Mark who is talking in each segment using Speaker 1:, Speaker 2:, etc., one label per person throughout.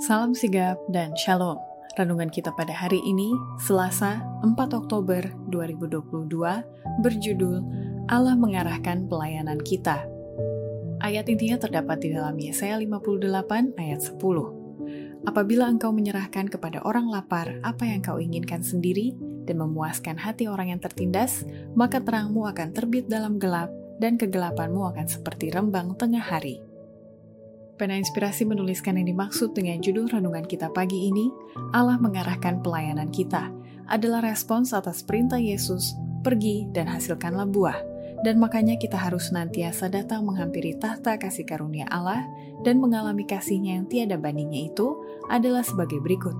Speaker 1: Salam sigap dan shalom. Renungan kita pada hari ini, Selasa 4 Oktober 2022, berjudul Allah mengarahkan pelayanan kita. Ayat intinya terdapat di dalam Yesaya 58 ayat 10. Apabila engkau menyerahkan kepada orang lapar apa yang kau inginkan sendiri dan memuaskan hati orang yang tertindas, maka terangmu akan terbit dalam gelap dan kegelapanmu akan seperti rembang tengah hari. Pena Inspirasi menuliskan yang dimaksud dengan judul renungan kita pagi ini, Allah mengarahkan pelayanan kita, adalah respons atas perintah Yesus, pergi dan hasilkanlah buah. Dan makanya kita harus senantiasa datang menghampiri tahta kasih karunia Allah dan mengalami kasihnya yang tiada bandingnya itu adalah sebagai berikut.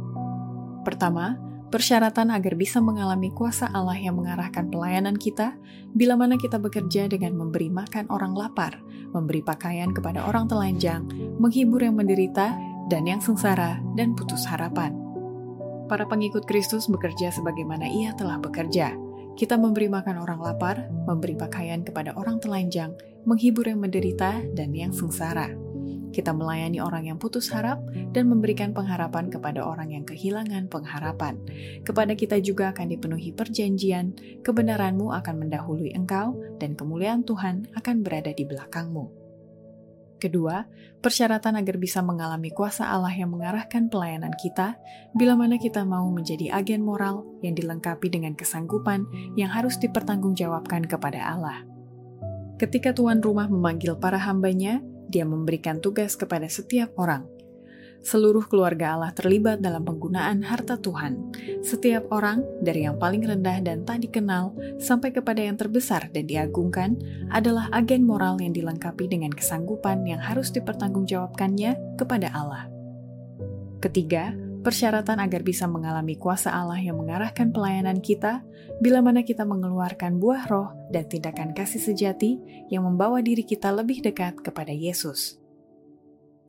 Speaker 1: Pertama, Persyaratan agar bisa mengalami kuasa Allah yang mengarahkan pelayanan kita, bila mana kita bekerja dengan memberi makan orang lapar, memberi pakaian kepada orang telanjang, menghibur yang menderita, dan yang sengsara, dan putus harapan. Para pengikut Kristus bekerja sebagaimana ia telah bekerja. Kita memberi makan orang lapar, memberi pakaian kepada orang telanjang, menghibur yang menderita, dan yang sengsara kita melayani orang yang putus harap dan memberikan pengharapan kepada orang yang kehilangan pengharapan. Kepada kita juga akan dipenuhi perjanjian, kebenaranmu akan mendahului engkau, dan kemuliaan Tuhan akan berada di belakangmu. Kedua, persyaratan agar bisa mengalami kuasa Allah yang mengarahkan pelayanan kita, bila mana kita mau menjadi agen moral yang dilengkapi dengan kesanggupan yang harus dipertanggungjawabkan kepada Allah. Ketika tuan rumah memanggil para hambanya, dia memberikan tugas kepada setiap orang. Seluruh keluarga Allah terlibat dalam penggunaan harta Tuhan. Setiap orang, dari yang paling rendah dan tak dikenal sampai kepada yang terbesar dan diagungkan, adalah agen moral yang dilengkapi dengan kesanggupan yang harus dipertanggungjawabkannya kepada Allah. Ketiga, persyaratan agar bisa mengalami kuasa Allah yang mengarahkan pelayanan kita, bila mana kita mengeluarkan buah roh dan tindakan kasih sejati yang membawa diri kita lebih dekat kepada Yesus.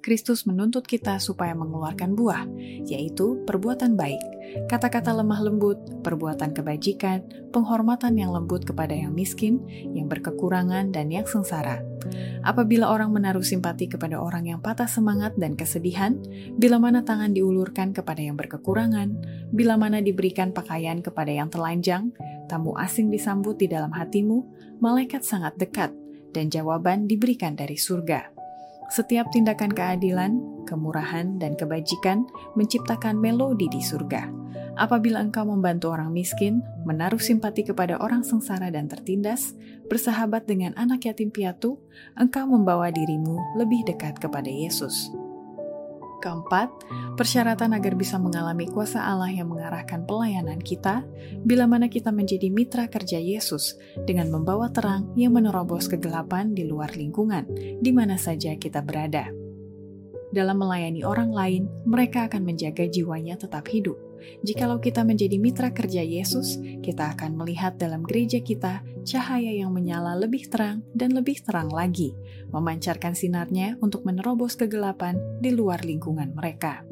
Speaker 1: Kristus menuntut kita supaya mengeluarkan buah, yaitu perbuatan baik, kata-kata lemah lembut, perbuatan kebajikan, penghormatan yang lembut kepada yang miskin, yang berkekurangan, dan yang sengsara. Apabila orang menaruh simpati kepada orang yang patah semangat dan kesedihan, bila mana tangan diulurkan kepada yang berkekurangan, bila mana diberikan pakaian kepada yang telanjang, tamu asing disambut di dalam hatimu, malaikat sangat dekat, dan jawaban diberikan dari surga. Setiap tindakan keadilan, kemurahan, dan kebajikan menciptakan melodi di surga. Apabila engkau membantu orang miskin, menaruh simpati kepada orang sengsara dan tertindas, bersahabat dengan anak yatim piatu, engkau membawa dirimu lebih dekat kepada Yesus. Keempat, persyaratan agar bisa mengalami kuasa Allah yang mengarahkan pelayanan kita, bila mana kita menjadi mitra kerja Yesus dengan membawa terang yang menerobos kegelapan di luar lingkungan, di mana saja kita berada. Dalam melayani orang lain, mereka akan menjaga jiwanya tetap hidup. Jikalau kita menjadi mitra kerja Yesus, kita akan melihat dalam gereja kita cahaya yang menyala lebih terang dan lebih terang lagi, memancarkan sinarnya untuk menerobos kegelapan di luar lingkungan mereka.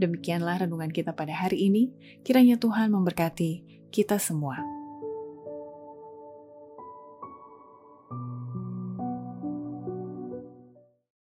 Speaker 1: Demikianlah renungan kita pada hari ini. Kiranya Tuhan memberkati kita semua.